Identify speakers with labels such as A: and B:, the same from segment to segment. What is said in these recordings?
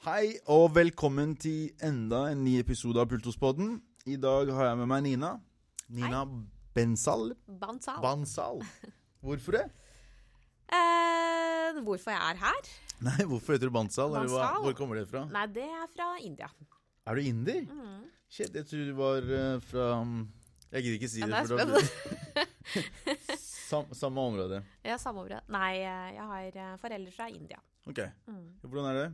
A: Hei og velkommen til enda en ny episode av Pultospodden. I dag har jeg med meg Nina. Nina Bensal.
B: Bansal.
A: Bansal. Hvorfor det?
B: eh, hvorfor jeg er her?
A: Nei, hvorfor heter du Bansal? Eller hva,
B: Bansal?
A: hvor kommer det fra?
B: Nei, det er fra India.
A: Er du inder?
B: Mm.
A: Shit, jeg tror du var eh, fra um, Jeg gidder ikke si
B: Ja,
A: det.
B: det er
A: det sam, samme område.
B: Ja, samme område. Nei, eh, jeg har eh, foreldre fra India.
A: Ok.
B: Mm.
A: Hvordan er det?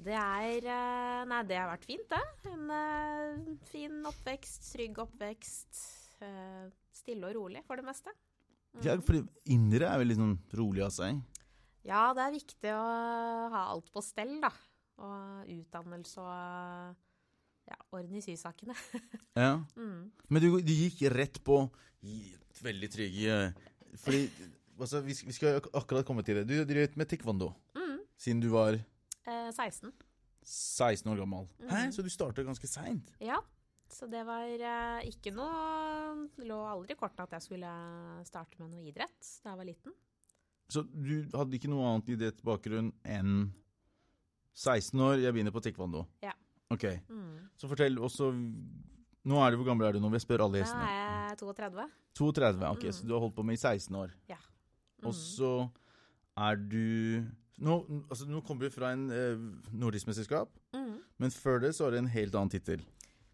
B: Det er eh, Nei, det har vært fint, det. En eh, fin oppvekst, trygg oppvekst. eh, stille og rolig, for det meste. Mm.
A: Ja, det Indere er veldig sånn rolig av seg.
B: Ja, det er viktig å ha alt på stell, da. Og utdannelse og ja, orden i sysakene.
A: Ja.
B: Mm.
A: Men du, du gikk rett på veldig trygge Fordi altså, vi, vi skal akkurat komme til det. Du drev med taekwondo
B: Mm.
A: siden du var
B: 16.
A: 16 år gammel.
B: Mm.
A: Hæ? Så du starta ganske seint?
B: Ja, så det var eh, ikke noe Det lå aldri i kortene at jeg skulle starte med noe idrett da jeg var liten.
A: Så du hadde ikke noe annet idrettsbakgrunn enn 16 år, jeg begynner på taekwondo?
B: Ja.
A: Ok,
B: Mm.
A: Så fortell også Nå er du, Hvor gammel er du nå? Jeg spør alle
B: gjestene.
A: gjestene.
B: er jeg 32.
A: 32. Ok,
B: Mm.
A: Så du har holdt på med i 16 år.
B: Ja.
A: Og
B: Mm.
A: så er du Nå, altså, nå kommer vi fra en eh, nordisk mesterskap,
B: Mm.
A: men før det så har du en helt annen tittel.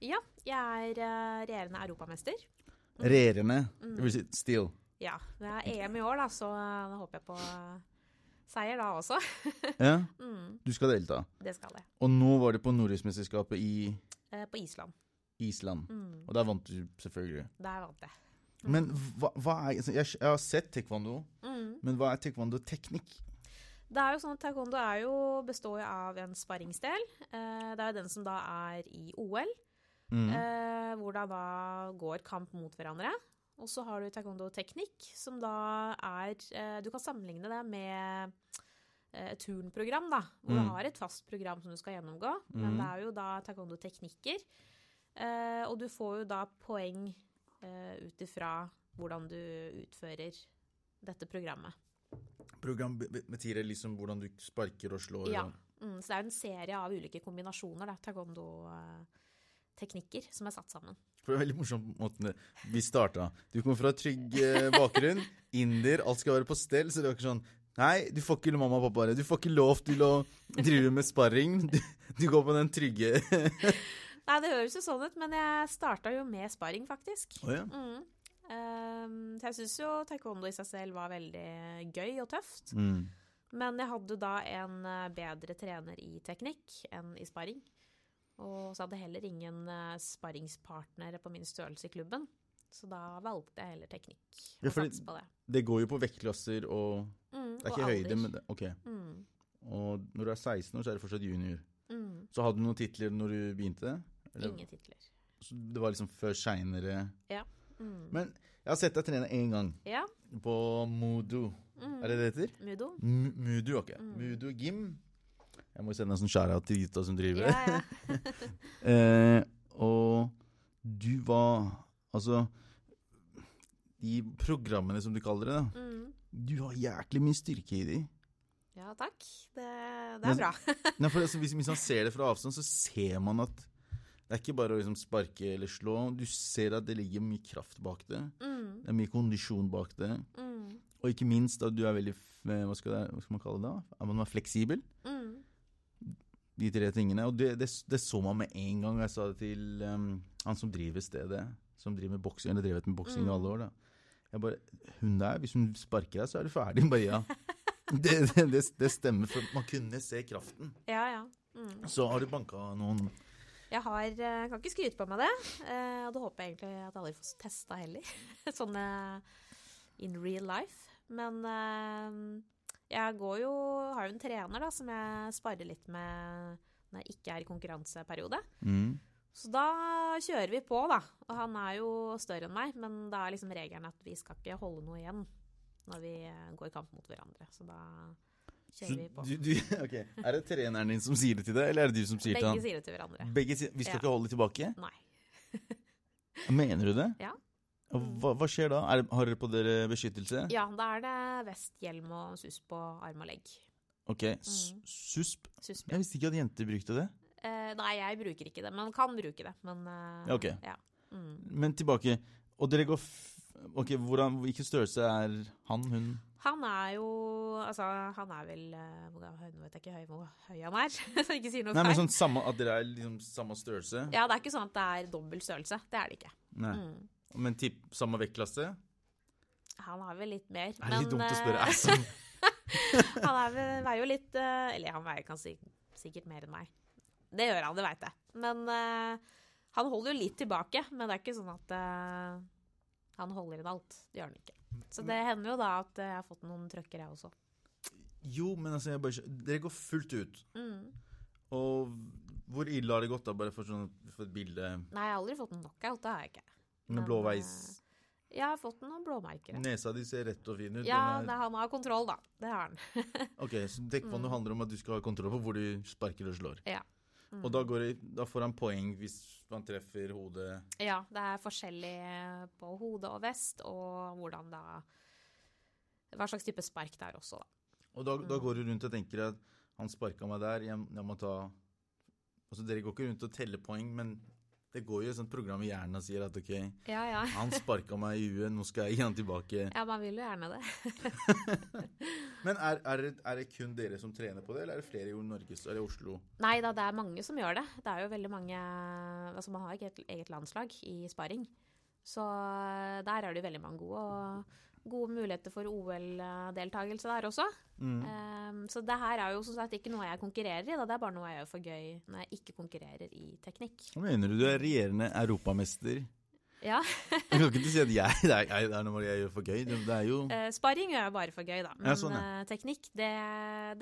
B: Ja, jeg er eh, regjerende europamester.
A: Regjerende.
B: Mm.
A: Det vil si still.
B: Ja, det er EM i år, da, så eh, da håper jeg på eh, seier da også.
A: Ja,
B: Mm.
A: du skal delta.
B: Det skal jeg.
A: Og nå var det på norgesmesterskapet i
B: Eh, på Island.
A: Island.
B: Mm.
A: Og der vant du selvfølgelig.
B: Der vant jeg.
A: Men hva, hva er altså, jeg, jeg har sett taekwondo,
B: Mm.
A: men hva er taekwondo-teknikk?
B: Det er jo sånn at Taekwondo er jo, består jo av en sparringsdel. Eh, det er jo den som da er i OL.
A: Mm.
B: Eh, hvor det da går kamp mot hverandre. Og så har du taekwondo-teknikk, som da er eh, Du kan sammenligne det med et turnprogram, da. Hvor
A: Mm.
B: du har et fast program som du skal gjennomgå.
A: Mm.
B: Men det er jo da taekwondo-teknikker. Og du får jo da poeng eh, ut ifra hvordan du utfører dette programmet.
A: Program det liksom hvordan du sparker og slår?
B: Ja. Mm, så det er en serie av ulike kombinasjoner, taekwondo-teknikker, som er satt sammen.
A: For det er veldig morsomt måten vi starta. Du kommer fra trygg eh, bakgrunn, inder, alt skal være på stell, så det var ikke sånn Nei, du får ikke mamma og pappa. Du får ikke lov til å drive med sparring. Du, du går på den trygge
B: Nei, det høres jo sånn ut, men jeg starta jo med sparring, faktisk.
A: Oh, ja.
B: Mm. Ehm, så jeg syns jo taekwondo i seg selv var veldig gøy og tøft.
A: Mm.
B: Men jeg hadde da en eh, bedre trener i teknikk enn i sparring. Og så hadde jeg heller ingen eh, sparringspartnere på min størrelse i klubben. Så da valgte jeg heller teknikk.
A: Ja,
B: det.
A: Det går jo på vektklasser og
B: Mm,
A: Det er ikke høyde, men det, OK.
B: mm,
A: Og når du er 16 år, så er du fortsatt junior.
B: mm.
A: Så hadde du noen titler når du begynte? Eller-
B: Ingen titler.
A: Så det var liksom før seinere
B: Mm.
A: Men jeg har sett deg trene én gang,
B: Ja.
A: på Modo.
B: Mm.
A: Er det det heter?
B: Mudo.
A: M Mudo, ok.
B: Mm.
A: Mudo Gym. Jeg må sende en sånn skjæra til gutta som driver.
B: Ja, ja.
A: Eh, og du var Altså De programmene, som du kaller det, da.
B: Mm.
A: Du har jæklig mye styrke i de.
B: Ja, takk. Det, det
A: Men-
B: er bra.
A: Nei, for altså, hvis, hvis man ser det fra avstand, så ser man at det er ikke bare å liksom sparke eller slå. Du ser at det ligger mye kraft bak det.
B: Mm,
A: Det er mye kondisjon bak det.
B: mm,
A: Og ikke minst at du er veldig hva skal, det, hva skal man kalle det da? At man er fleksibel.
B: mm.
A: De tre tingene. Og det, det, det så man med en gang. Jeg sa det til um, han som driver stedet. Som driver med boksing, eller drevet med boksing i alle år. da. Jeg bare Hun der, hvis hun sparker deg, så er du ferdig. Bare ja. Det, det, det, det stemmer, for man kunne se kraften.
B: Ja, ja. Mm.
A: Så har du banka noen
B: Jeg har, eh, kan ikke skryte på meg det, eh, og det håper jeg egentlig at jeg aldri får testa heller. Sånne in real life. Men eh, jeg går jo, har jo en trener da, som jeg sparer litt med når jeg ikke er i konkurranseperiode.
A: mm.
B: Så da kjører vi på, da. Og han er jo større enn meg, men da er liksom regelen at vi skal ikke holde noe igjen når vi går i kamp mot hverandre. Så da kjører vi på.
A: du, du, okay. Er det treneren din som sier det til deg, eller er det du som sier til
B: Begge sier det til hverandre.
A: Begge sier Vi skal
B: Ja.
A: ikke holde tilbake?
B: Nei.
A: Mener du det?
B: Ja.
A: Hva, hva skjer da? Det- har dere på dere beskyttelse?
B: Ja, da er det vest, hjelm og susp på arm og legg.
A: Ok,
B: Mm.
A: susp.
B: Susp.
A: Jeg visste ikke at jenter brukte det.
B: Eh, nei, jeg bruker ikke det, men kan bruke det. Men eh,
A: okay. ok.
B: ja. Mm.
A: Men tilbake. Og dere går f Ok, hvordan, Hvilken størrelse er han, hun?
B: Han er jo Altså, han er vel eh, Nå vet jeg ikke høy, hvor høy han er, så jeg ikke sier noe feil.
A: Nei, men sånn samme, At dere er liksom samme størrelse?
B: Ja, det er ikke sånn at det er dobbel størrelse. Det er det ikke.
A: Nei.
B: Mm.
A: Men typ samme vektklasse?
B: Han har vel litt mer.
A: Er det litt
B: men,
A: dumt å spørre? Altså.
B: han er veier jo litt eh, Eller han veier kanskje sikkert mer enn meg. Det gjør han, det veit jeg. Men uh, han holder jo litt tilbake. Men det er ikke sånn at eh, han holder inn alt. Det gjør han ikke. Så det hender jo da at jeg har fått noen trøkker, jeg også.
A: Jo, men altså, bare, dere går fullt ut.
B: Mm.
A: Og hvor ille har det gått, da? Bare for, sånn, for et bilde
B: Nei, jeg har aldri fått en knockout. Det har jeg ikke.
A: med
B: Men,
A: blåveis.
B: eh, Jeg har fått noen blåmerker.
A: Nesa di ser rett og fin ut.
B: Ja,
A: er,
B: han har kontroll, da. Det har han.
A: ok, Så dekkvannet
B: Mm.
A: handler om at du skal ha kontroll på hvor du sparker og slår.
B: Ja. Mm.
A: Og da, går det, da får han poeng hvis han treffer hodet.
B: Ja, det er forskjellig på hode og vest, og hvordan da Hva slags type spark det er også, da.
A: Og da, da
B: Mm.
A: går du rundt og tenker at han sparka meg der, jeg, jeg må ta Altså Dere går ikke rundt og teller poeng, men det går jo et sånt program i hjernen og sier at ok,
B: Ja, ja.
A: han sparka meg i huet, nå skal jeg gi han tilbake.
B: Ja, man vil jo gjerne det.
A: Men er, er, det, er det kun dere som trener på det, eller er det flere i Norge, eller i Oslo?
B: Nei da, det er mange som gjør det. Det er jo veldig mange Altså, man har ikke et eget landslag i sparing. Så eh, der er det jo veldig mange gode, og gode muligheter for OL-deltakelse der også.
A: Mm.
B: Um, så det her er jo som sagt ikke noe jeg konkurrerer i, da. det er bare noe jeg gjør for gøy når jeg ikke konkurrerer i teknikk.
A: Hva mener du? Du er regjerende europamester.
B: Ja,
A: du kan ikke si at jeg, det, er, det er noe jeg gjør for gøy. Det, er jo
B: eh, Sparring gjør jeg bare for gøy, da. Men
A: Ja, sånn, ja.
B: eh, teknikk, det,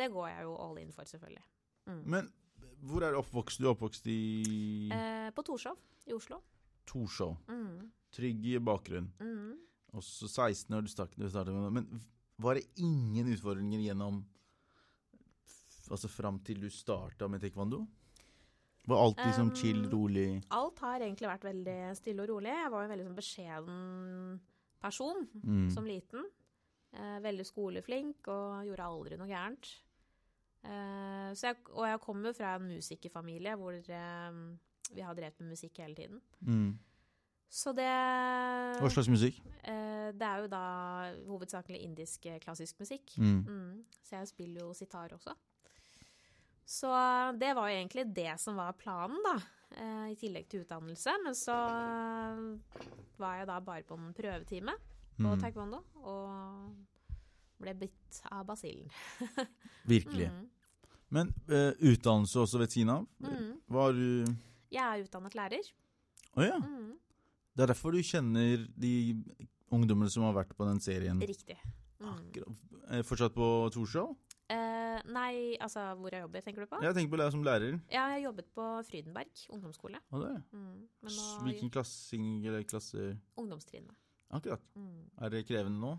B: det går jeg jo all in for, selvfølgelig. Mm.
A: Men hvor er du oppvokst? Du er oppvokst i
B: Eh, på Torshov i Oslo.
A: Torshov.
B: Mm.
A: Trygg bakgrunn.
B: Mm.
A: Og så 16 år du startet, med. Men var det ingen utfordringer gjennom Altså fram til du starta med taekwondo? Var alt liksom
B: Um,
A: chill, rolig?
B: Alt har egentlig vært veldig stille og rolig. Jeg var en veldig sånn beskjeden person
A: Mm.
B: som liten. Eh, veldig skoleflink og gjorde aldri noe gærent. Eh, så jeg, og jeg kommer fra en musikerfamilie hvor eh, vi har drevet med musikk hele tiden.
A: Mm.
B: Så det
A: Hva slags musikk?
B: eh, Det er jo da hovedsakelig indisk eh, klassisk musikk.
A: Mm.
B: Mm, så jeg spiller jo sitar også. Så det var jo egentlig det som var planen, da. Eh, I tillegg til utdannelse. Men så eh, var jeg da bare på en prøvetime på
A: Mm.
B: taekwondo, og ble bitt av basillen.
A: Virkelig.
B: Mm.
A: Men eh, utdannelse også ved siden av?
B: Mm.
A: Var du
B: Jeg er utdannet lærer.
A: Å ja. Det er derfor du kjenner de ungdommene som har vært på den serien?
B: Riktig. Mm.
A: Akkurat. Eh, Fortsatt på Torshov?
B: Eh, nei, altså hvor jeg jobber, tenker du på?
A: Jeg tenker på deg som lærer.
B: Ja, jeg jobbet på Frydenberg ungdomsskole.
A: Å, det.
B: Mm. Men nå
A: Hvilken klassing eller klasse
B: ungdomstrinnet.
A: Akkurat.
B: Mm.
A: Er det krevende nå?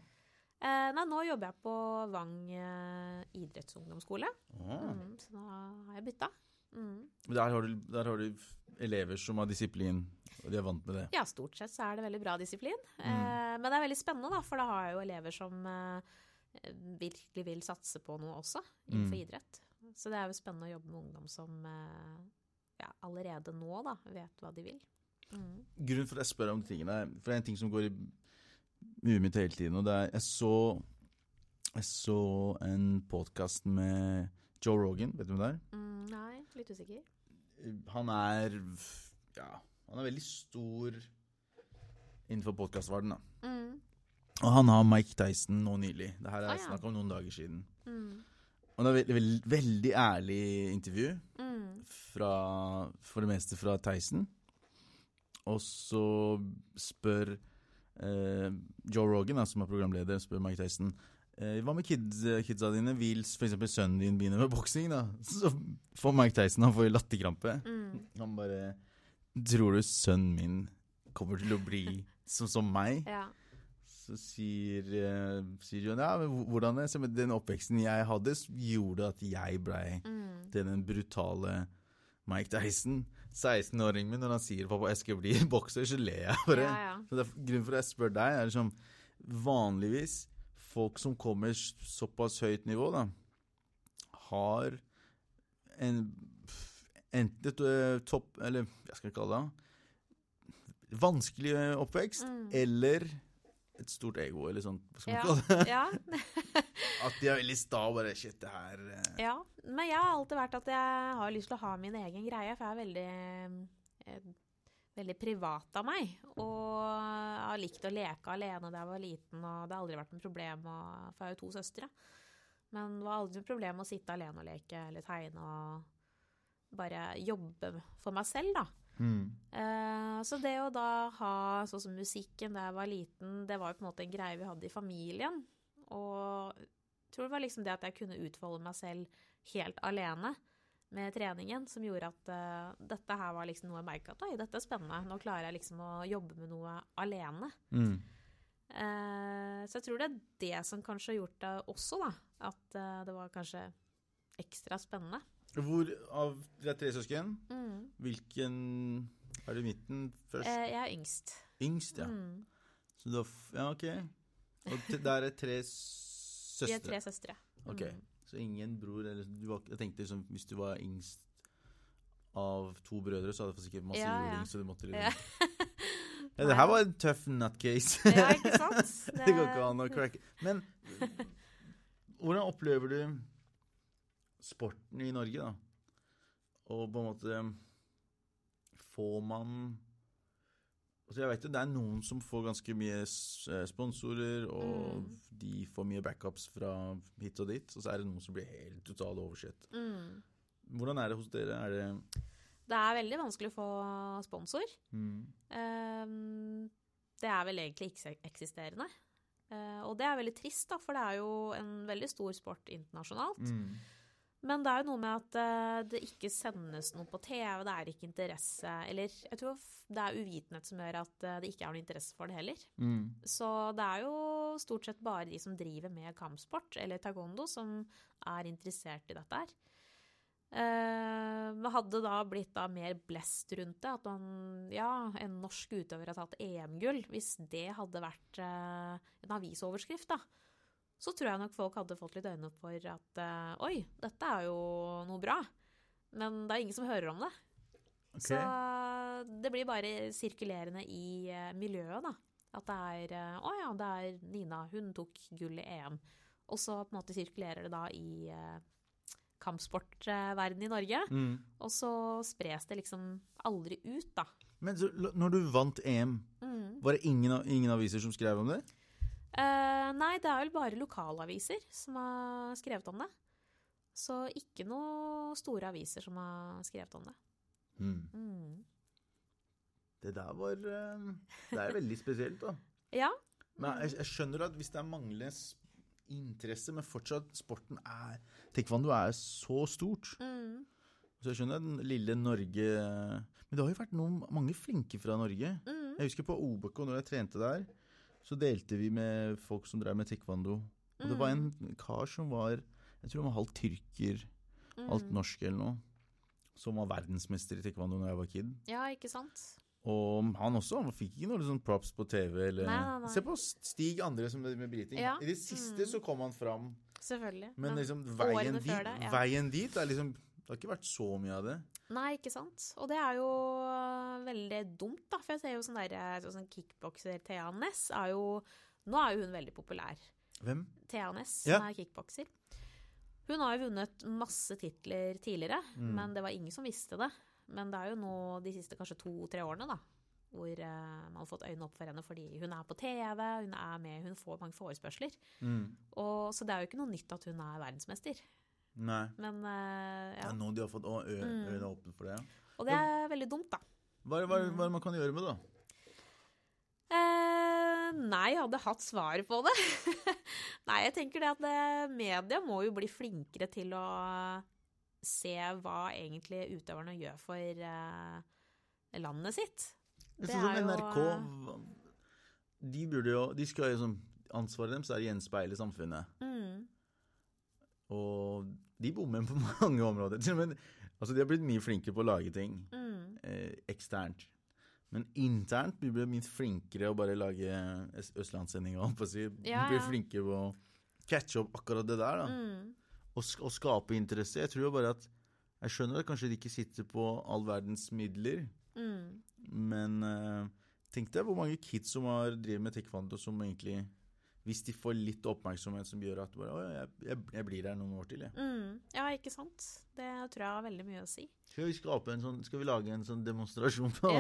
B: Eh, nei, nå jobber jeg på Vang eh, idrettsungdomsskole.
A: Ah.
B: Mm, så nå har jeg bytta. Mm.
A: Der, har du, der har du elever som har disiplin, og de er vant med det.
B: Ja, stort sett så er det veldig bra disiplin.
A: Mm.
B: Eh, men det er veldig spennende, da, for da har jeg jo elever som eh, virkelig vil satse på noe også, innenfor
A: Mm.
B: idrett. Så det er jo spennende å jobbe med ungdom som eh, ja, allerede nå da, vet hva de vil. Mm.
A: Grunnen for at jeg spør om de tingene, for det er en ting som går i huet mitt hele tiden, og det er Jeg så, jeg så en podkast med Joe Rogan, vet du hvem det er?
B: Mm, nei, litt usikker.
A: Han er Ja, han er veldig stor innenfor podkastverdenen, da.
B: Mm,
A: Og han har Mike Tyson nå nylig. Det her er
B: Ah, ja.
A: snakk om noen dager siden.
B: mm,
A: Og det er veldig, veldig, veldig ærlig intervju.
B: mm,
A: fra, for det meste fra Tyson. Og så spør eh, Joe Rogan, da, som er programleder, spør Mike Tyson eh, hva med kids, kidsa dine. Vil f.eks. sønnen din begynne med boksing? da? Så får Mike Tyson han får latterkrampe.
B: mm.
A: Han bare Tror du sønnen min kommer til å bli som, som meg?
B: Ja.
A: Så sier, eh, sier John ja, men hvordan det? Så Den oppveksten jeg hadde, gjorde at jeg blei
B: Mm.
A: til den brutale Mike Tyson. 16-åringen min, når han sier 'pappa, jeg skal bli bokser', så ler jeg bare.
B: Ja, ja.
A: Så det er, grunnen for at jeg spør deg, er liksom Vanligvis folk som kommer såpass høyt nivå, da, har en enten et topp Eller hva skal jeg kalle det? Vanskelig oppvekst,
B: Mm.
A: eller et stort ego, eller sånn. Hva skal man kalle det?
B: Ja.
A: At de er veldig sta og bare Shit, det her eh.
B: ja. Men jeg har alltid vært at jeg har lyst til å ha min egen greie, for jeg er veldig eh, Veldig privat av meg. Og har likt å leke alene da jeg var liten, og det har aldri vært noe problem. For jeg har jo to søstre. Men det var aldri noe problem å sitte alene og leke eller tegne og bare jobbe for meg selv, da.
A: mm.
B: Eh, så det å da ha sånn som musikken da jeg var liten, det var jo på en måte en greie vi hadde i familien. Og jeg tror det var liksom det at jeg kunne utfolde meg selv helt alene med treningen, som gjorde at uh, dette her var liksom noe jeg merka at oi, dette er spennende. Nå klarer jeg liksom å jobbe med noe alene.
A: Mm.
B: Uh, så jeg tror det er det som kanskje har gjort det også, da. At uh, det var kanskje ekstra spennende.
A: Hvor av Dere er tre søsken.
B: Mm.
A: Hvilken er du i midten først?
B: Jeg er yngst.
A: Yngst, ja.
B: Mm.
A: Så du har Ja, OK. Og der er tre
B: Vi er tre søstre.
A: Ok. Så ingen bror eller du var, Jeg tenkte liksom hvis du var yngst av to brødre, så hadde du sikkert masse
B: Ja, ja.
A: så du måtte liksom
B: Ja.
A: ja, Det her var en tøff nutcase.
B: Ja, ikke sant?
A: det går ikke an å cracke. Men hvordan opplever du sporten i Norge, da? Og på en måte Får man Altså Jeg vet jo det er noen som får ganske mye eh, sponsorer, og
B: Mm.
A: de får mye backups fra hit og dit, og så er det noen som blir helt totalt oversett.
B: Mm.
A: Hvordan er det hos dere? Er det
B: Det er veldig vanskelig å få sponsor.
A: mm,
B: Um, det er vel egentlig ikke eksisterende. Uh, og det er veldig trist, da, for det er jo en veldig stor sport internasjonalt.
A: mm,
B: Men det er jo noe med at eh, det ikke sendes noe på TV, det er ikke interesse Eller jeg tror det er uvitenhet som gjør at eh, det ikke er noe interesse for det heller.
A: mm,
B: Så det er jo stort sett bare de som driver med kampsport eller taekwondo, som er interessert i dette her. Eh, Det hadde da blitt da mer blest rundt det, at man, ja, en norsk utøver har tatt EM-gull. Hvis det hadde vært eh, en avisoverskrift, da, så tror jeg nok folk hadde fått litt øyne opp for at eh, oi, dette er jo noe bra. Men det er ingen som hører om det.
A: Okay.
B: Så det blir bare sirkulerende i eh, miljøet, da. At det er eh, Å ja, det er Nina, hun tok gull i EM. Og så på en måte sirkulerer det da i kampsportverdenen i Norge.
A: Mm.
B: Og så spres det liksom aldri ut, da.
A: Men så, når du vant EM,
B: Mm.
A: var det ingen, ingen aviser som skrev om det?
B: Eh, nei, det er vel bare lokalaviser som har skrevet om det. Så ikke noe store aviser som har skrevet om det.
A: Mm.
B: Mm.
A: Det der var eh, Det er veldig spesielt, da.
B: Ja.
A: Men jeg, jeg skjønner at hvis det er manglende interesse, men fortsatt sporten er Taekwondo er så stort.
B: Mm.
A: Så jeg skjønner den lille Norge Men det har jo vært noen, mange flinke fra Norge.
B: Mm.
A: Jeg husker på OBK, når jeg trente der, så delte vi med folk som drev med taekwondo. Og det var en kar som var Jeg tror han var halvt tyrker,
B: Mm.
A: halvt norsk eller noe. Som var verdensmester i taekwondo når jeg var kid.
B: Ja, ikke sant?
A: Og han også han fikk ikke noe liksom props på TV. Eller...
B: Nei, nei, nei.
A: Se på Stig Andre som med briting.
B: Ja.
A: I det siste
B: Mm.
A: så kom han fram.
B: Selvfølgelig.
A: Men liksom veien dit,
B: det, ja.
A: veien dit er liksom Det har ikke vært så mye av det.
B: Nei, ikke sant. Og det er jo veldig dumt, da. For jeg ser jo sånn derre sånn, kickbokser Thea Ness er jo Nå er jo hun veldig populær.
A: Hvem?
B: Thea Ness,
A: Ja.
B: som er kickbokser. Hun har jo vunnet masse titler tidligere,
A: Mm.
B: men det var ingen som visste det. Men det er jo nå de siste kanskje to-tre årene, da, hvor eh, man har fått øynene opp for henne fordi hun er på TV, hun er med, hun får mange forespørsler.
A: Mm.
B: Og, så det er jo ikke noe nytt at hun er verdensmester.
A: Nei.
B: Men eh,
A: Det er nå de har fått å, ø,
B: Mm.
A: åpne for det. ja.
B: Og det er veldig dumt, da.
A: Hva, hva, er- hva man kan gjøre med det, da?
B: Eh, nei, jeg hadde hatt svaret på det. nei, jeg tenker det at det, media må jo bli flinkere til å se hva egentlig utøverne gjør for eh, landet sitt. Det er
A: som NRK jo, De burde jo De skal jo som Ansvaret deres er å gjenspeile samfunnet.
B: Mm,
A: Og de bommer på mange områder. Men, altså De har blitt mye flinkere på å lage ting
B: mm,
A: eh, eksternt. Men internt blir de mye flinkere å bare lage øs- østlandssending. holdt på å Si.
B: Ja,
A: blir flinkere på å catche opp akkurat det der.
B: mm.
A: Og, og, skape interesse. Jeg tror bare at Jeg skjønner at kanskje de ikke sitter på all verdens midler,
B: Mm.
A: men eh, tenk deg hvor mange kids som har driver med taekwondo som egentlig Hvis de får litt oppmerksomhet som gjør at bare, «Å, jeg, jeg, jeg blir der noen år til, jeg.
B: Mm. Ja, ikke sant? Det tror jeg har veldig mye å si.
A: Skal vi, sånn, skal vi lage en sånn demonstrasjon på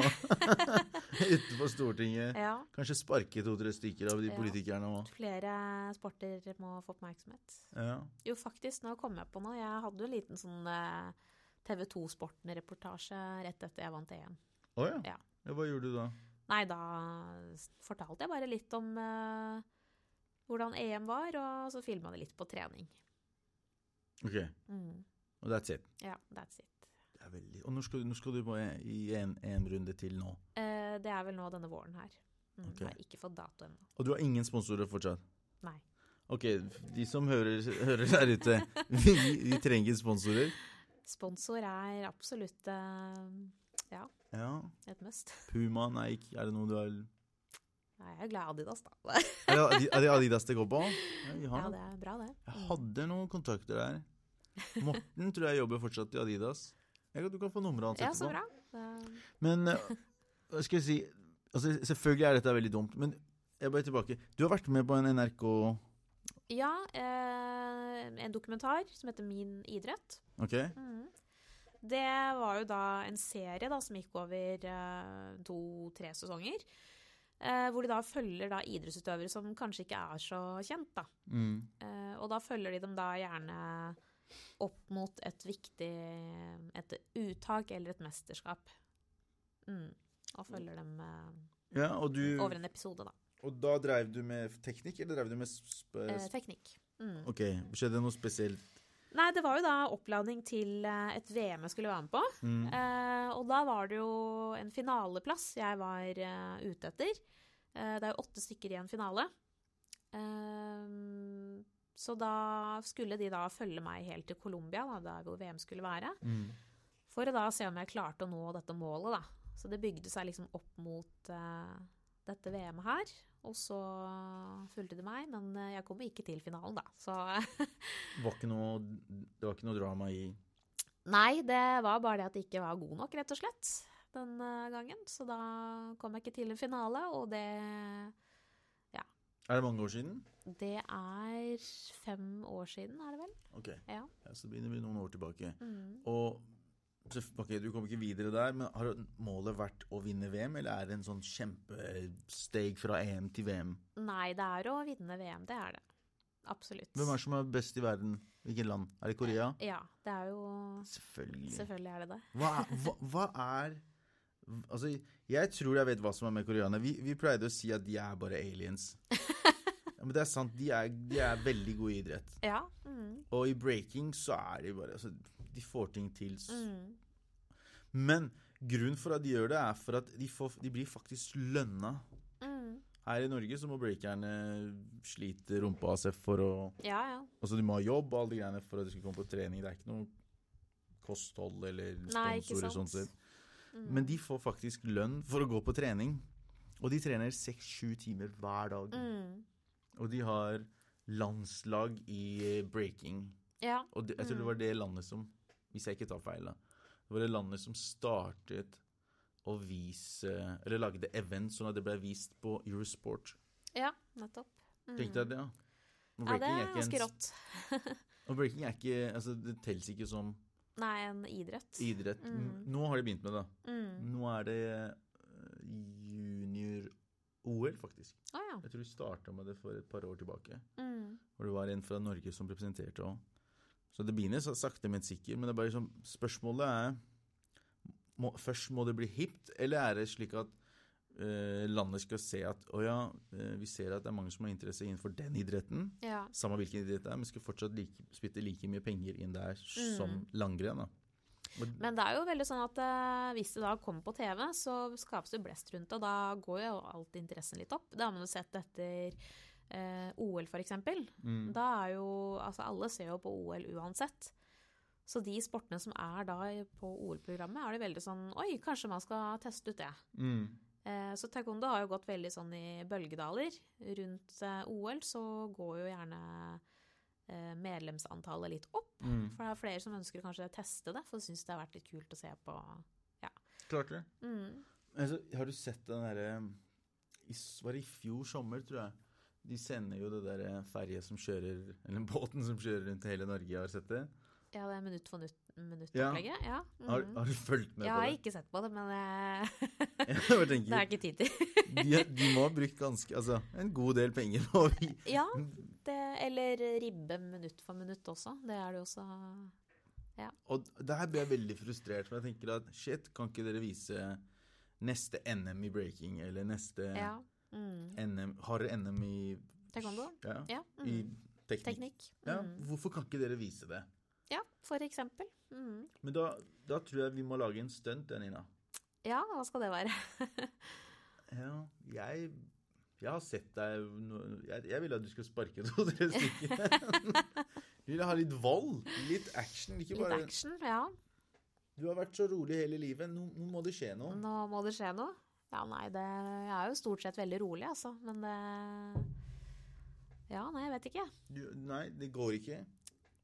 A: utenfor Stortinget?
B: Ja.
A: Kanskje sparke to-tre stykker av de
B: Ja.
A: politikerne òg.
B: Flere sporter må få oppmerksomhet.
A: Ja.
B: Jo, faktisk, nå kom jeg på noe. Jeg hadde jo en liten sånn eh, TV 2-Sporten-reportasje rett etter jeg vant EM.
A: Å ja.
B: Ja.
A: ja. Hva gjorde du da?
B: Nei, da fortalte jeg bare litt om eh, hvordan EM var, og så filma det litt på trening.
A: Ok,
B: Mm.
A: og that's it.
B: Ja, that's it.
A: Det er veldig... Og når skal, du- når skal du på en- i en, en runde til nå?
B: Eh, det er vel nå denne våren her. Mm,
A: okay.
B: Jeg har ikke fått dato ennå.
A: Og du har ingen sponsorer fortsatt?
B: Nei.
A: Ok, de som hører, hører der ute, vi, vi trenger sponsorer.
B: Sponsor er absolutt eh, ja,
A: Ja.
B: et must.
A: Puma, Nike, er det noe du har
B: Nei, Jeg er glad i Adidas, da.
A: Er det, er det Adidas det går på? Ja,
B: Ja, det er bra, det.
A: Jeg hadde noen kontakter der. Morten tror jeg jobber fortsatt i Adidas. Jeg kan, du kan få nummeret hans
B: Ja, så bra.
A: Men eh, hva skal jeg si altså, Selvfølgelig er dette veldig dumt, men jeg bare tilbake. Du har vært med på en NRK
B: Ja, eh, en dokumentar som heter Min idrett.
A: Ok?
B: Mm. Det var jo da en serie da, som gikk over eh, to-tre sesonger. Eh, hvor de da følger da idrettsutøvere som kanskje ikke er så kjent. da.
A: Mm.
B: Eh, og da følger de dem da gjerne opp mot et viktig et uttak eller et mesterskap. Mm. Og følger dem eh,
A: Ja, og du
B: over en episode, da.
A: Og da dreiv du med teknikk, eller dreiv du med sp
B: Eh, teknikk. Mm.
A: Ok, skjedde det noe spesielt?
B: Nei, det var jo da oppladning til eh, et VM jeg skulle være med på.
A: Mm.
B: Eh, og da var det jo en finaleplass jeg var uh, ute etter. Eh, det er jo åtte stykker i en finale. Eh, så da skulle de da følge meg helt til Colombia, da, der hvor VM skulle være.
A: Mm.
B: For å da se om jeg klarte å nå dette målet, da. Så det bygde seg liksom opp mot eh, dette VM-et her. Og så fulgte de meg, men eh, jeg kom ikke til finalen, da. Så
A: Det var ikke noe, det var ikke noe drama i
B: Nei, det var bare det at jeg ikke var god nok, rett og slett, den eh, gangen. Så da kom jeg ikke til en finale, og det Ja.
A: Er det mange år siden?
B: Det er fem år siden, er det vel?
A: Ok,
B: Ja.
A: ja, så begynner vi noen år tilbake.
B: Mm.
A: Og så- ok, du kom ikke videre der, men har målet vært å vinne VM, eller er det en sånn kjempesteg fra EM til VM?
B: Nei, det er å vinne VM, det er det. Absolutt.
A: Hvem er det som er best i verden? Hvilket land? Er det Korea?
B: Ja, det er jo
A: Selvfølgelig.
B: Selvfølgelig er det det.
A: Hva, hva, hva er Altså, jeg tror jeg vet hva som er med koreanerne. Vi, vi pleide å si at de er bare aliens. Ja, men det er sant. De er, de er veldig gode i idrett.
B: Ja. Mm.
A: Og i breaking så er de bare altså, De får ting til.
B: Mm.
A: Men grunnen for at de gjør det, er for at de, får, de blir faktisk lønna.
B: Mm.
A: Her i Norge så må breakerne slite rumpa av seg for å
B: Ja, ja.
A: Altså de må ha jobb og alle de greiene for at de skal komme på trening. Det er ikke noe kosthold eller sponsorer sånn sett.
B: Mm.
A: Men de får faktisk lønn for å gå på trening. Og de trener seks-sju timer hver dag.
B: mm.
A: Og de har landslag i eh, breaking.
B: Ja.
A: Og det, jeg tror det var det landet som Hvis jeg ikke tar feil. Det var det landet som startet å vise Eller lagde event sånn at det ble vist på Eurosport.
B: ja, nettopp. Mm.
A: Tenkte jeg det, ja.
B: Ja, det er ganske rått.
A: Og breaking er ikke Altså, det telles ikke som
B: Nei, en idrett.
A: idrett.
B: Mm.
A: Nå har de begynt med det.
B: Mm.
A: Nå er det eh, junior-OL, faktisk.
B: Å ja.
A: Jeg tror de starta med det for et par år tilbake.
B: Mm.
A: Hvor det var en fra Norge som representerte òg. Så det begynner så sakte, men sikkert. Men det er bare liksom, spørsmålet er må, Først må det bli hipt, eller er det slik at eh, landet skal se at å ja, eh, vi ser at det er mange som har interesse innenfor den idretten.
B: ja.
A: Samme hvilken idrett det er, men skal fortsatt like, spytte like mye penger inn der
B: Mm.
A: som langrenn.
B: Men det er jo veldig sånn at eh, hvis det da kommer på TV, så skapes det blest rundt det, og da går jo alltid interessen litt opp. Det har man jo sett etter eh, OL, for eksempel.
A: mm,
B: Da er jo Altså, alle ser jo på OL uansett. Så de sportene som er da på OL-programmet, er det veldig sånn Oi, kanskje man skal teste ut det.
A: mm,
B: Eh, så taekwondo har jo gått veldig sånn i bølgedaler. Rundt eh, OL så går jo gjerne eh, medlemsantallet litt opp.
A: Mm.
B: For det er flere som ønsker kanskje å teste det, for de syns det har vært litt kult å se på. Ja.
A: Klart det.
B: Mm.
A: Altså, har du sett den derre Var det i fjor sommer, tror jeg? De sender jo det der ferje som kjører Eller båten som kjører rundt hele Norge. Har sett det?
B: Ja, det er minutt for minutt-
A: Ja.
B: minutt-opplegget. Ja.
A: Har,
B: Mm.
A: har du fulgt med
B: Jeg
A: på
B: har ikke sett på det, men eh, det er ikke tid til.
A: de, de må ha brukt ganske Altså, en god del penger på
B: ja, det, eller ribbe minutt for minutt også. Det er det også. Ja.
A: Og der blir jeg veldig frustrert, for jeg tenker at shit, kan ikke dere vise neste NM i breaking, eller neste
B: Ja. Mm.
A: NM Har dere NM i
B: Taekwondo?
A: Ja,
B: Ja.
A: i
B: Mm.
A: teknikk.
B: Teknikk.
A: Ja,
B: Mm.
A: hvorfor kan ikke dere vise det?
B: Ja, for eksempel. Mm.
A: Men da, da tror jeg vi må lage en stunt, Nina.
B: Ja, hva skal det være?
A: Ja, jeg Jeg har sett deg no, jeg, jeg ville at du skulle sparke to-tre stykker. du ville ha litt vold. Litt action. Ikke
B: Litt action, ja.
A: Du har vært så rolig hele livet. Nå, nå må det skje noe.
B: Nå må det skje noe. Ja, nei, det Jeg er jo stort sett veldig rolig, altså. Men det Ja, nei, jeg vet ikke.
A: Du, nei, det går ikke.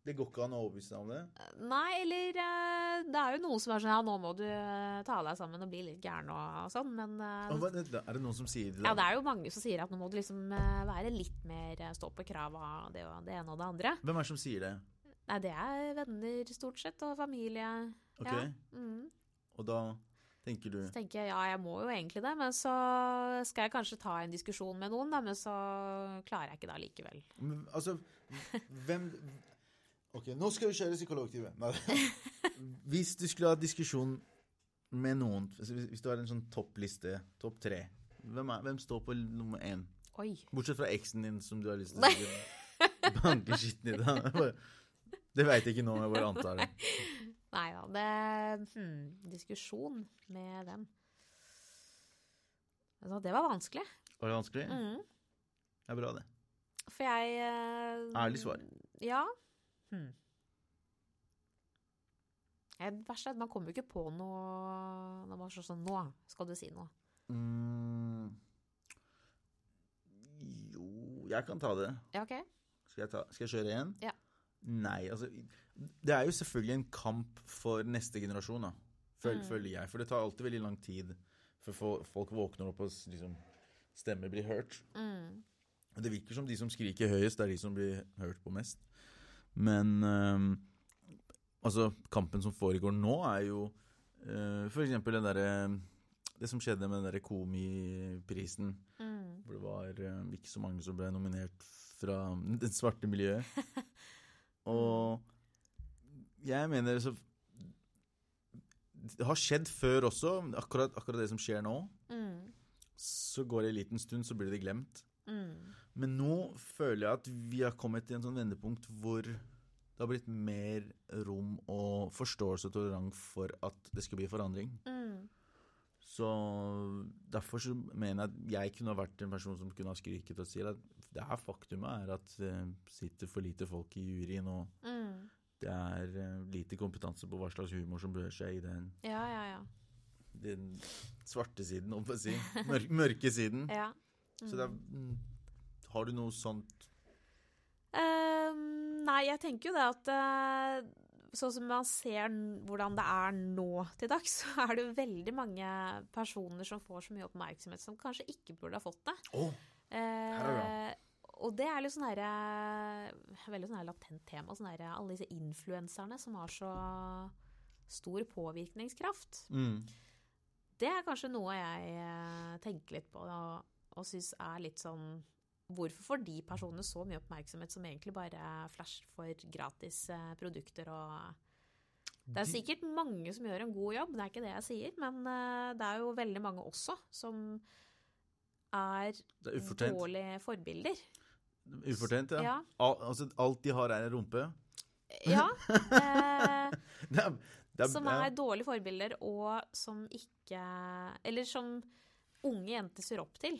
A: Det går ikke an å overbevise deg om det.
B: Nei, eller eh, Det er jo noen som er sånn Ja, nå må du eh, ta deg sammen og bli litt gæren og sånn, men eh,
A: hva- Er det noen som sier det?
B: Ja, det er jo mange som sier at nå må du liksom være litt mer stå på krav av det, det ene og det andre.
A: Hvem er det som sier det?
B: Nei, det er venner stort sett, og familie.
A: Ok,
B: Ja. Mm.
A: Og da tenker du
B: Så tenker jeg ja, jeg må jo egentlig det, men så skal jeg kanskje ta en diskusjon med noen, da, men så klarer jeg ikke det likevel.
A: Men, Altså, hvem Ok, nå skal vi kjøre psykologtime. Nei. Hvis du skulle ha diskusjon med noen hvis du har en sånn toppliste, topp tre hvem, er, hvem står på nummer én?
B: Oi.
A: Bortsett fra eksen din, som du har lyst til å banke skitten i Da. Det veit jeg ikke nå, jeg bare antar det.
B: Nei da, det hmm, Diskusjon med hvem? Altså, det var vanskelig.
A: Var det vanskelig?
B: Mm.
A: Det er bra, det.
B: For jeg eh,
A: Ærlig svar.
B: Ja. Hmm. Det verste er at man kommer jo ikke på noe når man slår sånn Nå skal du si noe.
A: Mm. Jo, jeg kan ta det.
B: Ja, OK?
A: Skal jeg, ta, skal jeg kjøre igjen?
B: Ja.
A: Nei, altså Det er jo selvfølgelig en kamp for neste generasjon, da. Føl,
B: Mm.
A: Føler jeg. For det tar alltid veldig lang tid før folk våkner opp og liksom, stemmer blir hørt.
B: Mm.
A: Det virker som de som skriker høyest, det er de som blir hørt på mest. Men øhm, altså, kampen som foregår nå, er jo øh, for eksempel den derre Det som skjedde med den derre Komiprisen,
B: Mm.
A: hvor det var øh, ikke så mange som ble nominert fra det svarte miljøet. Og jeg mener så Det har skjedd før også, akkurat, akkurat det som skjer nå.
B: Mm.
A: Så går det en liten stund, så blir det glemt.
B: Mm.
A: Men nå føler jeg at vi har kommet til en sånn vendepunkt hvor det har blitt mer rom og forståelse og tolerant for at det skal bli forandring.
B: Mm.
A: Så derfor så mener jeg at jeg kunne vært en person som kunne ha skryket og sier at det her faktumet er at det sitter for lite folk i juryen, og
B: Mm.
A: det er eh, lite kompetanse på hva slags humor som bør seg i den,
B: Ja, ja, ja.
A: den svarte siden, om jeg si. Mør mørke siden.
B: ja.
A: Så det er, mm, har du noe sånt
B: Ehm, nei, jeg tenker jo det at eh, sånn som man ser hvordan det er nå til dags, så er det jo veldig mange personer som får så mye oppmerksomhet som kanskje ikke burde ha fått det.
A: Oh,
B: Eh,
A: det
B: og det er litt sånn herre Veldig sånn her latent tema. Sånn herre alle disse influenserne som har så stor påvirkningskraft.
A: mm.
B: Det er kanskje noe jeg eh, tenker litt på og, og syns er litt sånn Hvorfor får de personene så mye oppmerksomhet som egentlig bare flasher for gratis eh, produkter og Det er sikkert mange som gjør en god jobb, det er ikke det jeg sier, men eh, det er jo veldig mange også som er
A: er
B: dårlige forbilder.
A: Ufortjent, ja.
B: Ja.
A: Al altså, alt de har, er en rumpe.
B: ja eh,
A: Det er, det er,
B: som
A: ja.
B: er dårlige forbilder, og som ikke Eller som unge jenter ser opp til.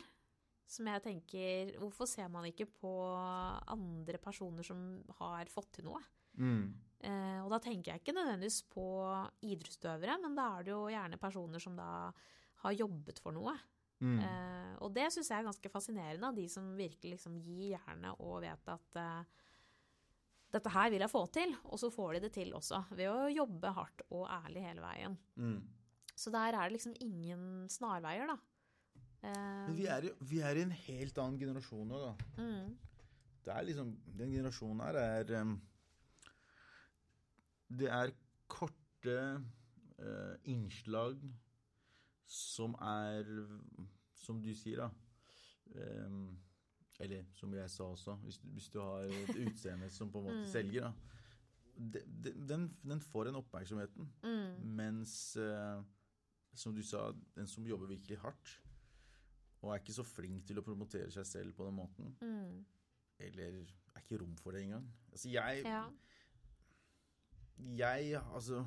B: Som jeg tenker Hvorfor ser man ikke på andre personer som har fått til noe?
A: Mm.
B: Eh, og da tenker jeg ikke nødvendigvis på idrettsutøvere, men da er det jo gjerne personer som da har jobbet for noe.
A: Mm.
B: Eh, og det syns jeg er ganske fascinerende, av de som virkelig liksom gir jernet og vet at eh, dette her vil jeg få til, og så får de det til også. Ved å jobbe hardt og ærlig hele veien.
A: Mm.
B: Så der er det liksom ingen snarveier, da. Eh,
A: Men vi er, vi er i en helt annen generasjon nå, da.
B: mm,
A: Det er liksom Den generasjonen her er um, Det er korte uh, innslag som er Som du sier, da. Um, eller som jeg sa også, hvis, du- hvis du har et utseende som på en måte
B: Mm.
A: selger, da. De, de, den, den får den oppmerksomheten.
B: mm,
A: Mens, uh, som du sa, den som jobber virkelig hardt, og er ikke så flink til å promotere seg selv på den måten,
B: mm,
A: eller er ikke rom for det engang. Altså, jeg
B: ja.
A: Jeg, altså